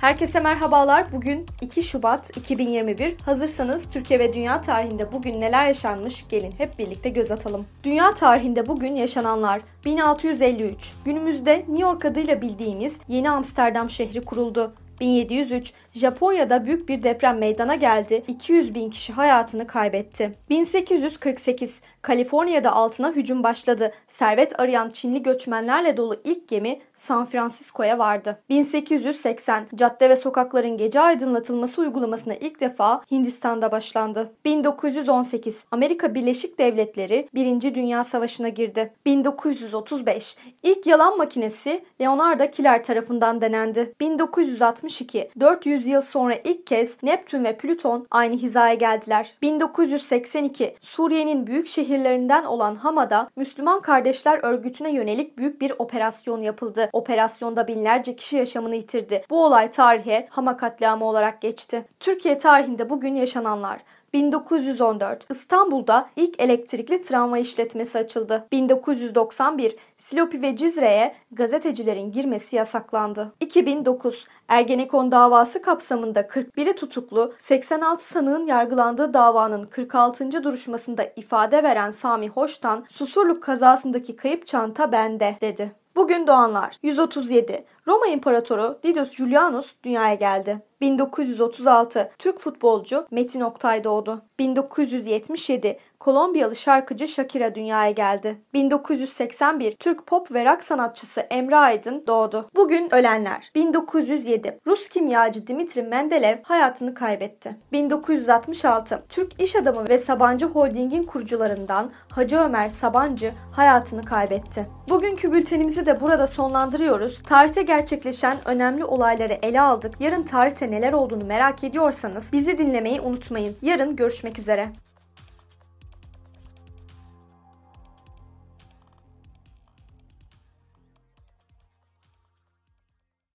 Herkese merhabalar. Bugün 2 Şubat 2021. Hazırsanız Türkiye ve dünya tarihinde bugün neler yaşanmış gelin hep birlikte göz atalım. Dünya tarihinde bugün yaşananlar 1653. Günümüzde New York adıyla bildiğimiz Yeni Amsterdam şehri kuruldu. 1703 Japonya'da büyük bir deprem meydana geldi. 200 bin kişi hayatını kaybetti. 1848 Kaliforniya'da altına hücum başladı. Servet arayan Çinli göçmenlerle dolu ilk gemi San Francisco'ya vardı. 1880 cadde ve sokakların gece aydınlatılması uygulamasına ilk defa Hindistan'da başlandı. 1918 Amerika Birleşik Devletleri 1. Dünya Savaşı'na girdi. 1935 ilk yalan makinesi Leonardo Killer tarafından denendi. 1962 400 yıl sonra ilk kez Neptün ve Plüton aynı hizaya geldiler. 1982 Suriye'nin büyük şehirlerinden olan Hama'da Müslüman Kardeşler Örgütü'ne yönelik büyük bir operasyon yapıldı. Operasyonda binlerce kişi yaşamını yitirdi. Bu olay tarihe Hama katliamı olarak geçti. Türkiye tarihinde bugün yaşananlar 1914 İstanbul'da ilk elektrikli tramvay işletmesi açıldı. 1991 Silopi ve Cizre'ye gazetecilerin girmesi yasaklandı. 2009 Ergenekon davası kapsamında 41'i tutuklu 86 sanığın yargılandığı davanın 46. duruşmasında ifade veren Sami Hoş'tan Susurluk kazasındaki kayıp çanta bende dedi. Bugün doğanlar 137 Roma İmparatoru Didius Julianus dünyaya geldi. 1936 Türk futbolcu Metin Oktay doğdu. 1977 Kolombiyalı şarkıcı Shakira dünyaya geldi. 1981 Türk pop ve rock sanatçısı Emre Aydın doğdu. Bugün ölenler. 1907 Rus kimyacı Dimitri Mendeleev hayatını kaybetti. 1966 Türk iş adamı ve Sabancı Holding'in kurucularından Hacı Ömer Sabancı hayatını kaybetti. Bugünkü bültenimizi de burada sonlandırıyoruz. Tarihte gerçekleşen önemli olayları ele aldık. Yarın tarihte neler olduğunu merak ediyorsanız bizi dinlemeyi unutmayın. Yarın görüşmek üzere.